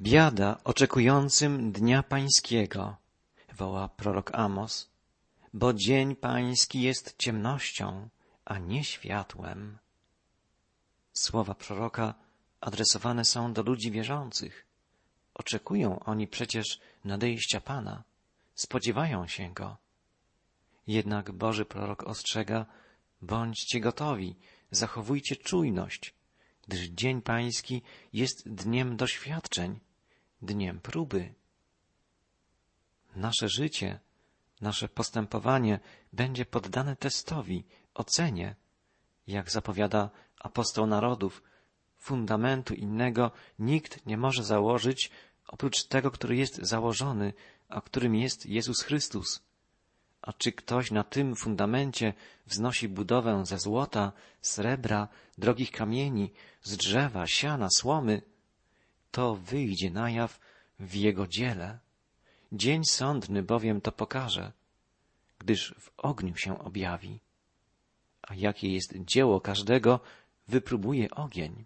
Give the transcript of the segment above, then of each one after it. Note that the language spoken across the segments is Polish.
Biada oczekującym dnia pańskiego, woła prorok Amos, bo dzień pański jest ciemnością, a nie światłem. Słowa proroka adresowane są do ludzi wierzących. Oczekują oni przecież nadejścia Pana, spodziewają się Go. Jednak Boży prorok ostrzega, bądźcie gotowi, zachowujcie czujność, gdyż dzień pański jest dniem doświadczeń, dniem próby. Nasze życie, nasze postępowanie będzie poddane testowi, ocenie, jak zapowiada apostoł narodów, fundamentu innego nikt nie może założyć oprócz tego, który jest założony, a którym jest Jezus Chrystus. A czy ktoś na tym fundamencie wznosi budowę ze złota, srebra, drogich kamieni, z drzewa, siana, słomy, to wyjdzie na jaw w jego dziele. Dzień sądny bowiem to pokaże, gdyż w ogniu się objawi. A jakie jest dzieło każdego, wypróbuje ogień.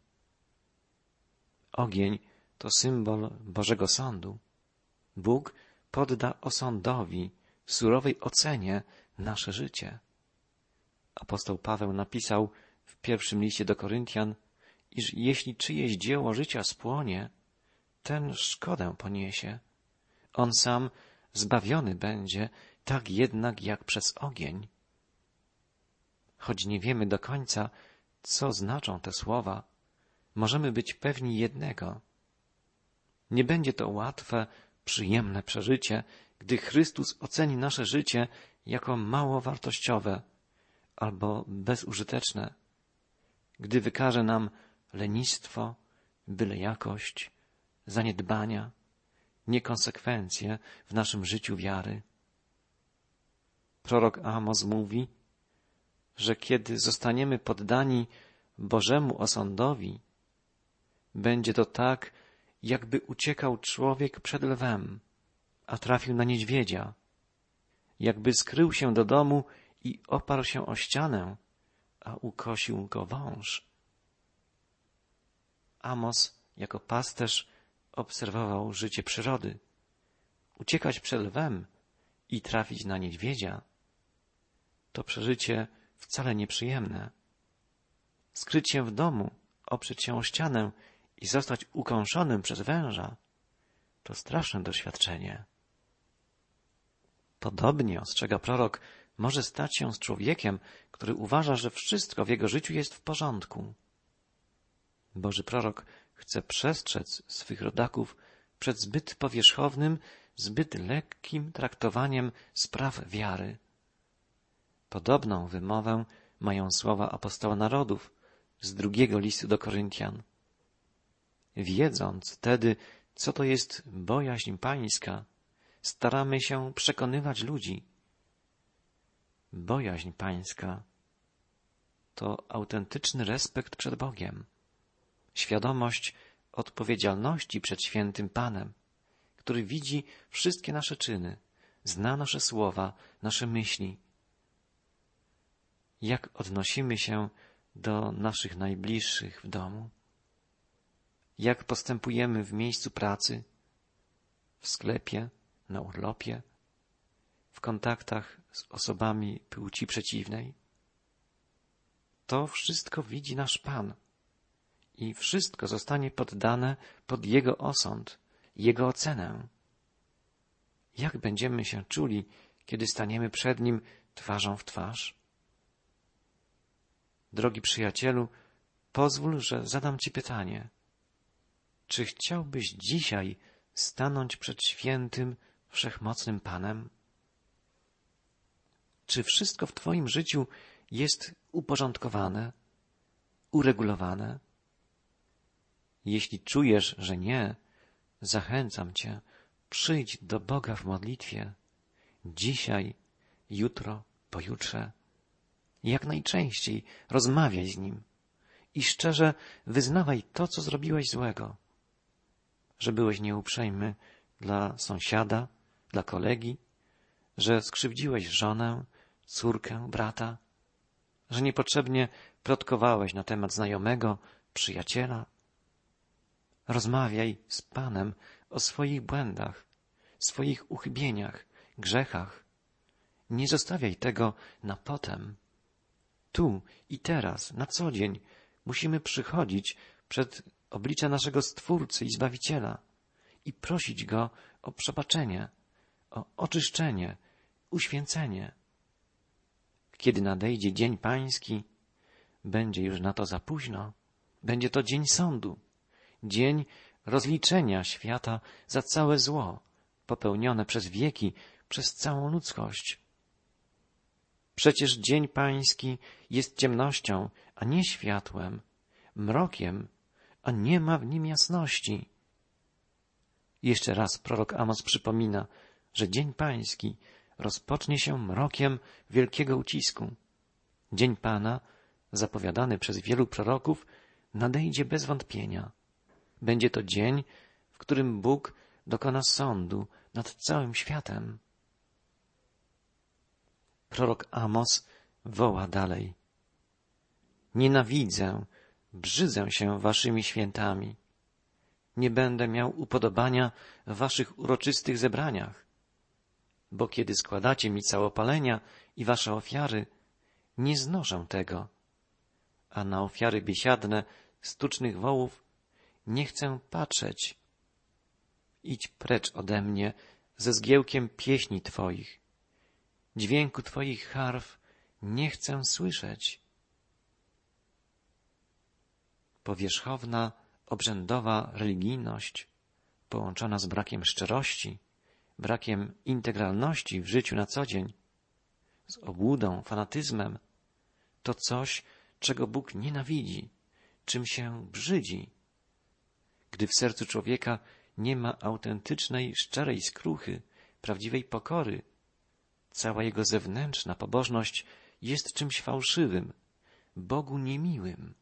Ogień to symbol Bożego Sądu. Bóg podda osądowi, surowej ocenie nasze życie. Apostoł Paweł napisał w pierwszym liście do Koryntian, iż jeśli czyjeś dzieło życia spłonie, ten szkodę poniesie. On sam zbawiony będzie, tak jednak jak przez ogień. Choć nie wiemy do końca, co znaczą te słowa, możemy być pewni jednego. Nie będzie to łatwe, przyjemne przeżycie, gdy Chrystus oceni nasze życie jako mało wartościowe albo bezużyteczne, gdy wykaże nam lenistwo, byle jakość, zaniedbania, niekonsekwencje w naszym życiu wiary. Prorok Amos mówi, że kiedy zostaniemy poddani Bożemu osądowi, będzie to tak, jakby uciekał człowiek przed lwem, a trafił na niedźwiedzia, jakby skrył się do domu i oparł się o ścianę, a ukosił go wąż. Amos jako pasterz obserwował życie przyrody. Uciekać przed lwem i trafić na niedźwiedzia to przeżycie wcale nieprzyjemne. Skryć się w domu, oprzeć się o ścianę i zostać ukąszonym przez węża to straszne doświadczenie. Podobnie, ostrzega prorok, może stać się z człowiekiem, który uważa, że wszystko w jego życiu jest w porządku. Boży prorok chce przestrzec swych rodaków przed zbyt powierzchownym, zbyt lekkim traktowaniem spraw wiary. Podobną wymowę mają słowa apostoła narodów z drugiego listu do Koryntian. Wiedząc tedy, co to jest bojaźń pańska, staramy się przekonywać ludzi. Bojaźń pańska to autentyczny respekt przed Bogiem świadomość odpowiedzialności przed świętym Panem, który widzi wszystkie nasze czyny, zna nasze słowa, nasze myśli. Jak odnosimy się do naszych najbliższych w domu? Jak postępujemy w miejscu pracy, w sklepie, na urlopie, w kontaktach z osobami płci przeciwnej? To wszystko widzi nasz Pan i wszystko zostanie poddane pod Jego osąd, Jego ocenę. Jak będziemy się czuli, kiedy staniemy przed Nim twarzą w twarz? Drogi przyjacielu, pozwól, że zadam Ci pytanie. Czy chciałbyś dzisiaj stanąć przed świętym, wszechmocnym Panem? Czy wszystko w Twoim życiu jest uporządkowane, uregulowane? Jeśli czujesz, że nie, zachęcam Cię, przyjdź do Boga w modlitwie. Dzisiaj, jutro, pojutrze. Jak najczęściej rozmawiaj z Nim i szczerze wyznawaj to, co zrobiłeś złego. Że byłeś nieuprzejmy dla sąsiada, dla kolegi, że skrzywdziłeś żonę, córkę, brata, że niepotrzebnie plotkowałeś na temat znajomego, przyjaciela, Rozmawiaj z Panem o swoich błędach, swoich uchybieniach, grzechach. Nie zostawiaj tego na potem. Tu i teraz, na co dzień, musimy przychodzić przed oblicze naszego Stwórcy i Zbawiciela i prosić Go o przebaczenie, o oczyszczenie, uświęcenie. Kiedy nadejdzie dzień pański, będzie już na to za późno. Będzie to dzień sądu, dzień rozliczenia świata za całe zło popełnione przez wieki, przez całą ludzkość. Przecież dzień pański jest ciemnością, a nie światłem, mrokiem, a nie ma w nim jasności. Jeszcze raz prorok Amos przypomina, że dzień pański rozpocznie się mrokiem wielkiego ucisku. Dzień Pana, zapowiadany przez wielu proroków, nadejdzie bez wątpienia. Będzie to dzień, w którym Bóg dokona sądu nad całym światem. Prorok Amos woła dalej. Nienawidzę, brzydzę się waszymi świętami. Nie będę miał upodobania w waszych uroczystych zebraniach. Bo kiedy składacie mi całopalenia i wasze ofiary, nie znoszę tego. A na ofiary biesiadne stucznych wołów nie chcę patrzeć. Idź precz ode mnie ze zgiełkiem pieśni Twoich. Dźwięku Twoich harf nie chcę słyszeć. Powierzchowna, obrzędowa religijność, połączona z brakiem szczerości, brakiem integralności w życiu na co dzień, z obłudą, fanatyzmem, to coś, czego Bóg nienawidzi, czym się brzydzi. Gdy w sercu człowieka nie ma autentycznej, szczerej skruchy, prawdziwej pokory, cała jego zewnętrzna pobożność jest czymś fałszywym, Bogu niemiłym.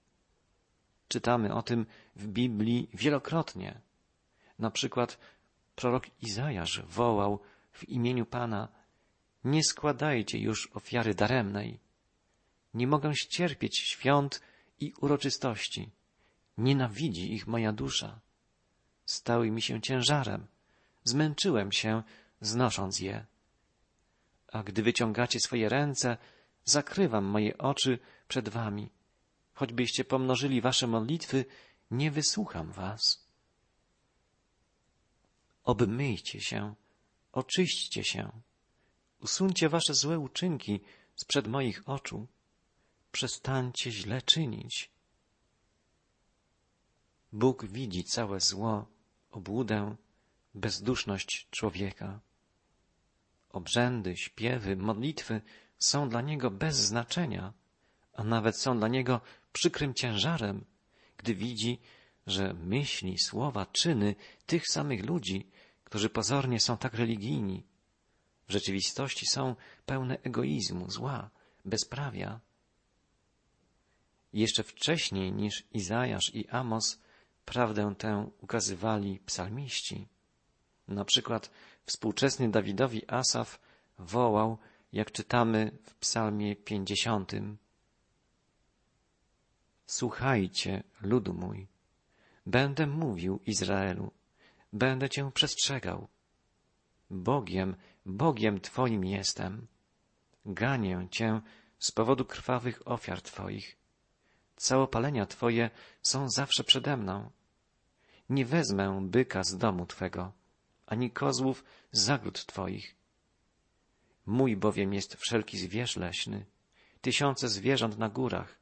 Czytamy o tym w Biblii wielokrotnie. Na przykład prorok Izajasz wołał w imieniu Pana Nie składajcie już ofiary daremnej. Nie mogę ścierpieć świąt i uroczystości. Nienawidzi ich moja dusza. Stały mi się ciężarem. Zmęczyłem się, znosząc je. A gdy wyciągacie swoje ręce, zakrywam moje oczy przed wami. Choćbyście pomnożyli wasze modlitwy, nie wysłucham was. Obmyjcie się, oczyśćcie się, usuńcie wasze złe uczynki sprzed moich oczu, przestańcie źle czynić. Bóg widzi całe zło, obłudę, bezduszność człowieka. Obrzędy, śpiewy, modlitwy są dla Niego bez znaczenia, a nawet są dla Niego przykrym ciężarem, gdy widzi, że myśli, słowa, czyny tych samych ludzi, którzy pozornie są tak religijni, w rzeczywistości są pełne egoizmu, zła, bezprawia. Jeszcze wcześniej niż Izajasz i Amos prawdę tę ukazywali psalmiści. Na przykład współczesny Dawidowi Asaf wołał, jak czytamy w psalmie pięćdziesiątym. Słuchajcie, ludu mój, będę mówił Izraelu, będę cię przestrzegał. Bogiem, Bogiem Twoim jestem. Ganię Cię z powodu krwawych ofiar Twoich. Całopalenia Twoje są zawsze przede mną. Nie wezmę byka z domu Twego, ani kozłów z zagród Twoich. Mój bowiem jest wszelki zwierz leśny, tysiące zwierząt na górach.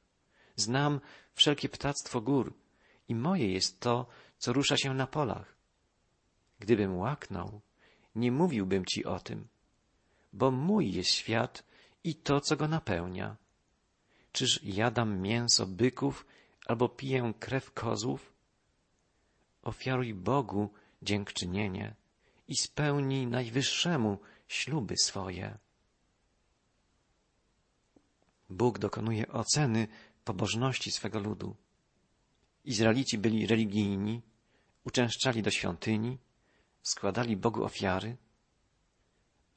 Znam wszelkie ptactwo gór i moje jest to, co rusza się na polach. Gdybym łaknął, nie mówiłbym ci o tym, bo mój jest świat i to, co go napełnia. Czyż jadam mięso byków albo piję krew kozłów? Ofiaruj Bogu dziękczynienie i spełnij Najwyższemu śluby swoje. Bóg dokonuje oceny pobożności swego ludu. Izraelici byli religijni, uczęszczali do świątyni, składali Bogu ofiary,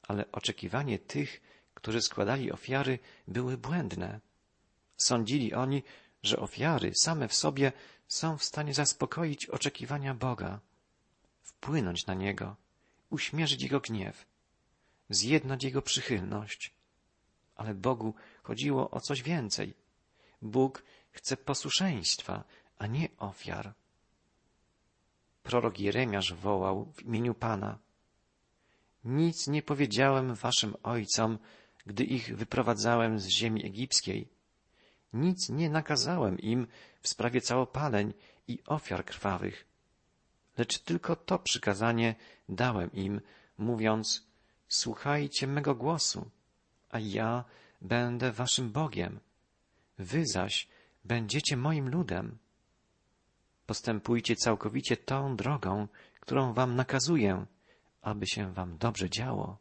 ale oczekiwanie tych, którzy składali ofiary, były błędne. Sądzili oni, że ofiary same w sobie są w stanie zaspokoić oczekiwania Boga, wpłynąć na Niego, uśmierzyć Jego gniew, zjednać Jego przychylność. Ale Bogu chodziło o coś więcej. Bóg chce posłuszeństwa, a nie ofiar. Prorok Jeremiasz wołał w imieniu Pana. Nic nie powiedziałem waszym ojcom, gdy ich wyprowadzałem z ziemi egipskiej. Nic nie nakazałem im w sprawie całopaleń i ofiar krwawych. Lecz tylko to przykazanie dałem im, mówiąc, słuchajcie mego głosu, a ja będę waszym Bogiem. Wy zaś będziecie moim ludem. Postępujcie całkowicie tą drogą, którą wam nakazuję, aby się wam dobrze działo.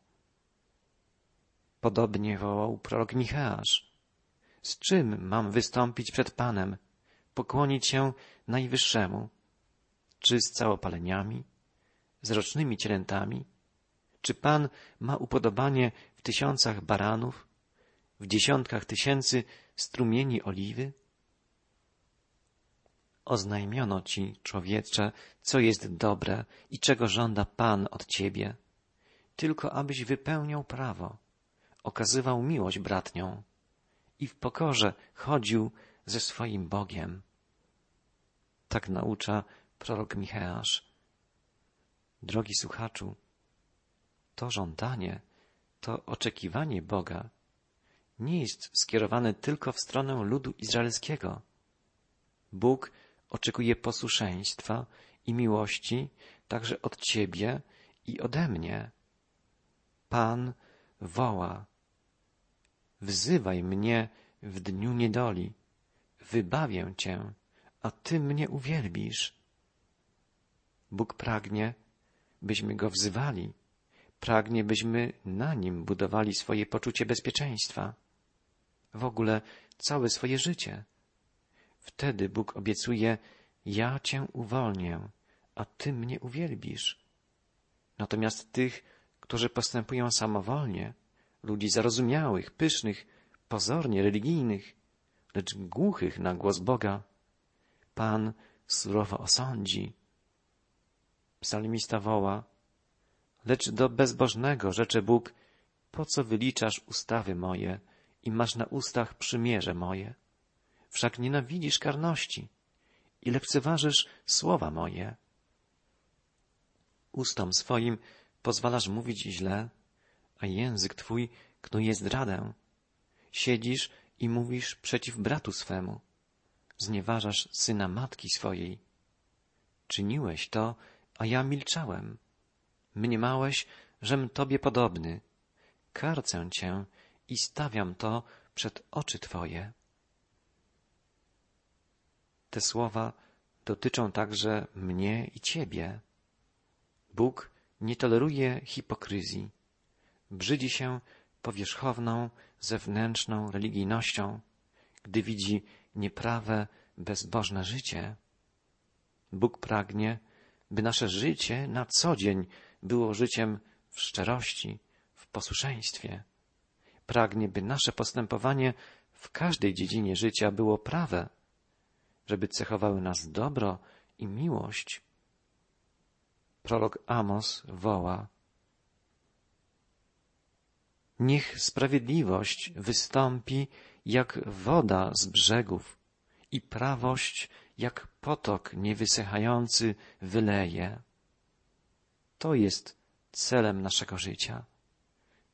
Podobnie wołał prorok Micheasz. Z czym mam wystąpić przed Panem, pokłonić się Najwyższemu? Czy z całopaleniami, z rocznymi cielętami? Czy Pan ma upodobanie w tysiącach baranów, w dziesiątkach tysięcy strumieni oliwy? Oznajmiono ci, człowiecze, co jest dobre i czego żąda Pan od ciebie, tylko abyś wypełniał prawo, okazywał miłość bratnią i w pokorze chodził ze swoim Bogiem. Tak naucza prorok Micheasz. Drogi słuchaczu, to żądanie, to oczekiwanie Boga nie jest skierowane tylko w stronę ludu izraelskiego. Bóg oczekuje posłuszeństwa i miłości także od Ciebie i ode mnie. Pan woła. Wzywaj mnie w dniu niedoli. Wybawię Cię, a Ty mnie uwielbisz. Bóg pragnie, byśmy Go wzywali. Pragnie, byśmy na Nim budowali swoje poczucie bezpieczeństwa. W ogóle całe swoje życie. Wtedy Bóg obiecuje, ja cię uwolnię, a ty mnie uwielbisz. Natomiast tych, którzy postępują samowolnie, ludzi zarozumiałych, pysznych, pozornie religijnych, lecz głuchych na głos Boga, Pan surowo osądzi. Psalmista woła, lecz do bezbożnego rzecze Bóg, po co wyliczasz ustawy moje i masz na ustach przymierze moje? wszak nienawidzisz karności i lekceważysz słowa moje. Ustom swoim pozwalasz mówić źle, a język twój knuje zdradę. Siedzisz i mówisz przeciw bratu swemu. Znieważasz syna matki swojej. Czyniłeś to, a ja milczałem. Mniemałeś, żem tobie podobny. Karcę cię i stawiam to przed oczy twoje. Te słowa dotyczą także mnie i ciebie. Bóg nie toleruje hipokryzji. Brzydzi się powierzchowną, zewnętrzną religijnością, gdy widzi nieprawe, bezbożne życie. Bóg pragnie, by nasze życie na co dzień było życiem w szczerości, w posłuszeństwie. Pragnie, by nasze postępowanie w każdej dziedzinie życia było prawe, żeby cechowały nas dobro i miłość. Prolog Amos woła Niech sprawiedliwość wystąpi jak woda z brzegów i prawość jak potok niewysychający wyleje. To jest celem naszego życia.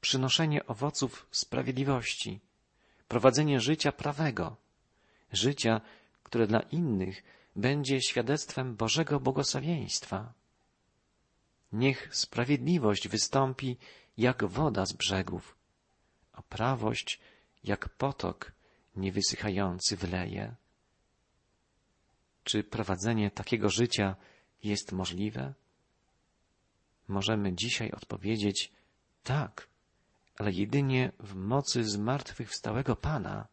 Przynoszenie owoców sprawiedliwości, prowadzenie życia prawego, życia które dla innych będzie świadectwem Bożego błogosławieństwa. Niech sprawiedliwość wystąpi jak woda z brzegów, a prawość jak potok niewysychający wleje. Czy prowadzenie takiego życia jest możliwe? Możemy dzisiaj odpowiedzieć tak, ale jedynie w mocy zmartwychwstałego Pana.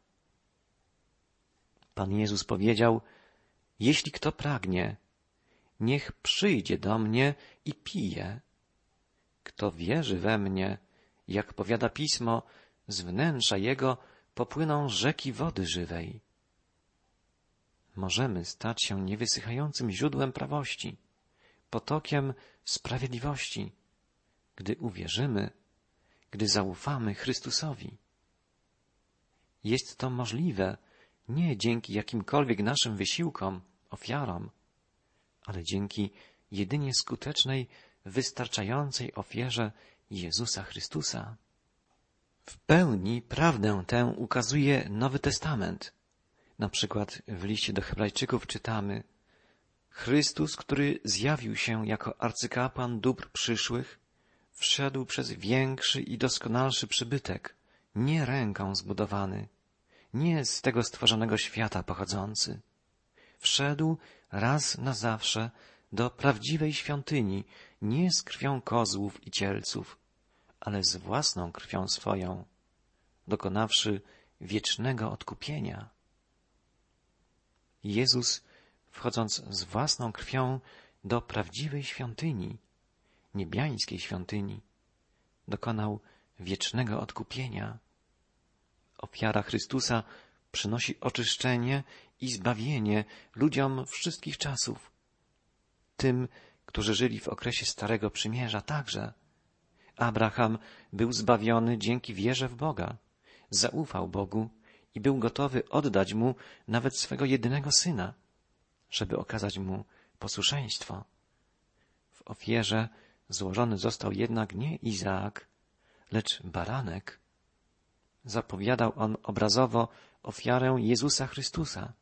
Pan Jezus powiedział, jeśli kto pragnie, niech przyjdzie do mnie i pije. Kto wierzy we mnie, jak powiada pismo, z wnętrza jego popłyną rzeki wody żywej. możemy stać się niewysychającym źródłem prawości, potokiem sprawiedliwości, gdy uwierzymy, gdy zaufamy Chrystusowi. Jest to możliwe nie dzięki jakimkolwiek naszym wysiłkom, ofiarom, ale dzięki jedynie skutecznej, wystarczającej ofierze Jezusa Chrystusa. W pełni prawdę tę ukazuje Nowy Testament. Na przykład w liście do Hebrajczyków czytamy Chrystus, który zjawił się jako arcykapłan dóbr przyszłych, wszedł przez większy i doskonalszy przybytek, nie ręką zbudowany, nie z tego stworzonego świata pochodzący. Wszedł raz na zawsze do prawdziwej świątyni, nie z krwią kozłów i cielców, ale z własną krwią swoją, dokonawszy wiecznego odkupienia. Jezus, wchodząc z własną krwią do prawdziwej świątyni, niebiańskiej świątyni, dokonał wiecznego odkupienia. Ofiara Chrystusa przynosi oczyszczenie i zbawienie ludziom wszystkich czasów. Tym, którzy żyli w okresie Starego Przymierza także. Abraham był zbawiony dzięki wierze w Boga. Zaufał Bogu i był gotowy oddać mu nawet swego jedynego syna, żeby okazać mu posłuszeństwo. W ofierze złożony został jednak nie Izaak, lecz baranek. Zapowiadał on obrazowo ofiarę Jezusa Chrystusa.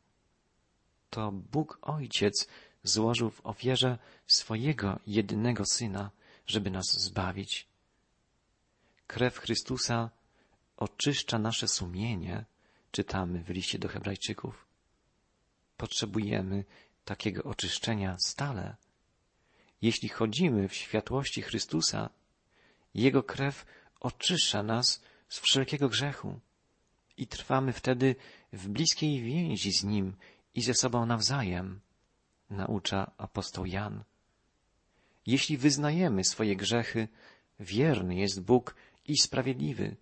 To Bóg Ojciec złożył w ofierze swojego jedynego Syna, żeby nas zbawić. Krew Chrystusa oczyszcza nasze sumienie, czytamy w liście do Hebrajczyków. Potrzebujemy takiego oczyszczenia stale. Jeśli chodzimy w światłości Chrystusa, Jego krew oczyszcza nas z wszelkiego grzechu i trwamy wtedy w bliskiej więzi z Nim i ze sobą nawzajem, naucza apostoł Jan. Jeśli wyznajemy swoje grzechy, wierny jest Bóg i sprawiedliwy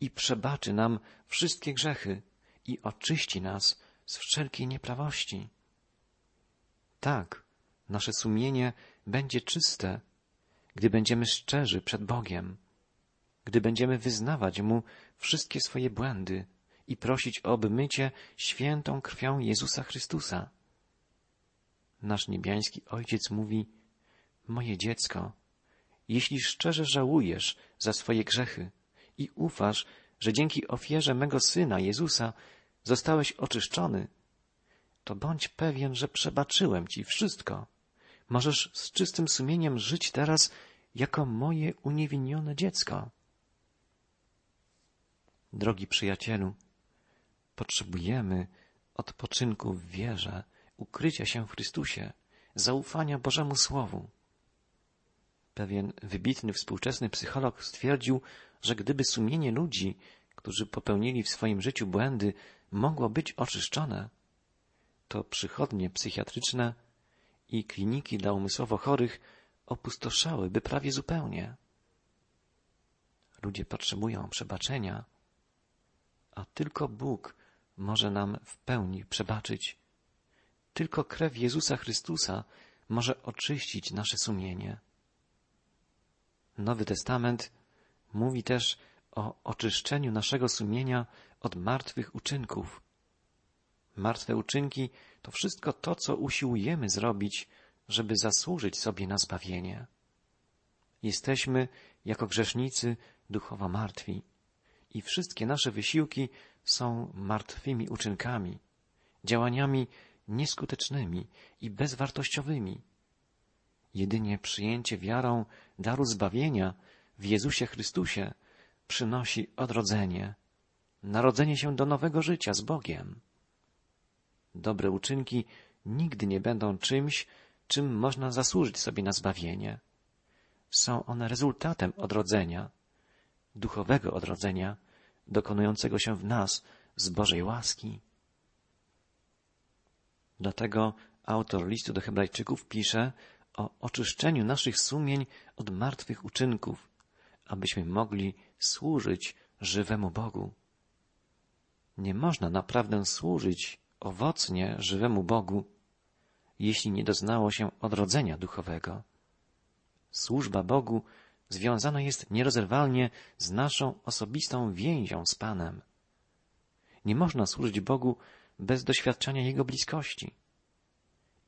i przebaczy nam wszystkie grzechy i oczyści nas z wszelkiej nieprawości. Tak, nasze sumienie będzie czyste, gdy będziemy szczerzy przed Bogiem, gdy będziemy wyznawać Mu wszystkie swoje błędy i prosić o obmycie świętą krwią Jezusa Chrystusa. Nasz niebiański Ojciec mówi, moje dziecko, jeśli szczerze żałujesz za swoje grzechy i ufasz, że dzięki ofierze mego Syna Jezusa zostałeś oczyszczony, to bądź pewien, że przebaczyłem Ci wszystko. Możesz z czystym sumieniem żyć teraz jako moje uniewinnione dziecko. Drogi przyjacielu, potrzebujemy odpoczynku w wierze, ukrycia się w Chrystusie, zaufania Bożemu Słowu. Pewien wybitny współczesny psycholog stwierdził, że gdyby sumienie ludzi, którzy popełnili w swoim życiu błędy, mogło być oczyszczone, to przychodnie psychiatryczne i kliniki dla umysłowo chorych opustoszałyby prawie zupełnie. Ludzie potrzebują przebaczenia, a tylko Bóg może nam w pełni przebaczyć. Tylko krew Jezusa Chrystusa może oczyścić nasze sumienie. Nowy Testament mówi też o oczyszczeniu naszego sumienia od martwych uczynków. Martwe uczynki to wszystko to, co usiłujemy zrobić, żeby zasłużyć sobie na zbawienie. Jesteśmy, jako grzesznicy, duchowo martwi i wszystkie nasze wysiłki są martwymi uczynkami, działaniami nieskutecznymi i bezwartościowymi. Jedynie przyjęcie wiarą daru zbawienia w Jezusie Chrystusie przynosi odrodzenie, narodzenie się do nowego życia z Bogiem. Dobre uczynki nigdy nie będą czymś, czym można zasłużyć sobie na zbawienie. Są one rezultatem odrodzenia, duchowego odrodzenia, dokonującego się w nas z Bożej łaski. Dlatego autor listu do Hebrajczyków pisze o oczyszczeniu naszych sumień od martwych uczynków, abyśmy mogli służyć żywemu Bogu. Nie można naprawdę służyć owocnie żywemu Bogu, jeśli nie doznało się odrodzenia duchowego. Służba Bogu związana jest nierozerwalnie z naszą osobistą więzią z Panem. Nie można służyć Bogu bez doświadczenia Jego bliskości.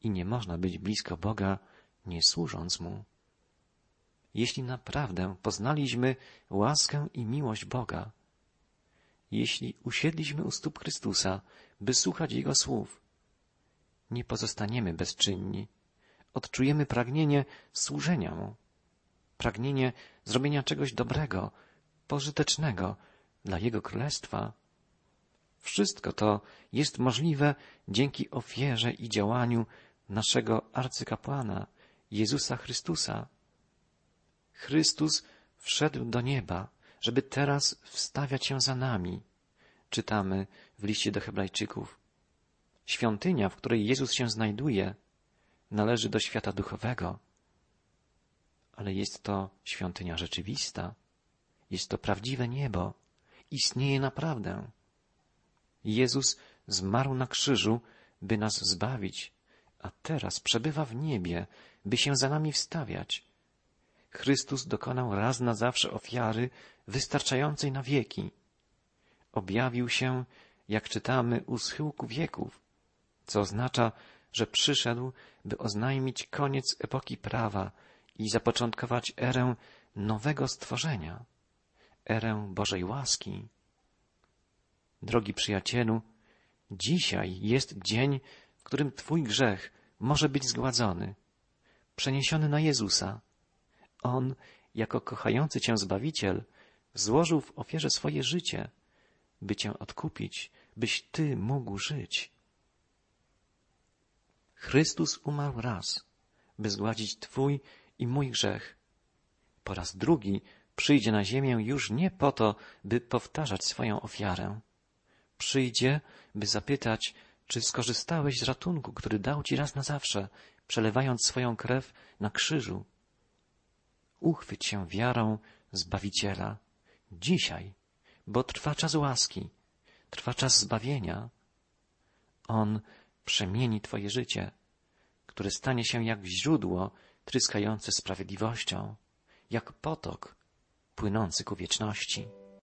I nie można być blisko Boga, nie służąc Mu. Jeśli naprawdę poznaliśmy łaskę i miłość Boga, jeśli usiedliśmy u stóp Chrystusa, by słuchać Jego słów, nie pozostaniemy bezczynni. Odczujemy pragnienie służenia Mu, pragnienie zrobienia czegoś dobrego, pożytecznego dla Jego Królestwa. Wszystko to jest możliwe dzięki ofierze i działaniu naszego arcykapłana, Jezusa Chrystusa. Chrystus wszedł do nieba, żeby teraz wstawiać się za nami. Czytamy w liście do Hebrajczyków. Świątynia, w której Jezus się znajduje, należy do świata duchowego, ale jest to świątynia rzeczywista, jest to prawdziwe niebo, istnieje naprawdę. Jezus zmarł na krzyżu, by nas zbawić, a teraz przebywa w niebie, by się za nami wstawiać. Chrystus dokonał raz na zawsze ofiary wystarczającej na wieki. Objawił się, jak czytamy, u schyłku wieków, co oznacza, że przyszedł, by oznajmić koniec epoki prawa i zapoczątkować erę nowego stworzenia, erę Bożej łaski. Drogi przyjacielu, dzisiaj jest dzień, którym Twój grzech może być zgładzony, przeniesiony na Jezusa. On, jako kochający Cię Zbawiciel, złożył w ofierze swoje życie, by Cię odkupić, byś Ty mógł żyć. Chrystus umarł raz, by zgładzić Twój i mój grzech. Po raz drugi przyjdzie na ziemię już nie po to, by powtarzać swoją ofiarę. Przyjdzie, by zapytać, czy skorzystałeś z ratunku, który dał Ci raz na zawsze, przelewając swoją krew na krzyżu. Uchwyć się wiarą Zbawiciela dzisiaj, bo trwa czas łaski, trwa czas zbawienia. On przemieni Twoje życie, które stanie się jak źródło tryskające sprawiedliwością, jak potok płynący ku wieczności.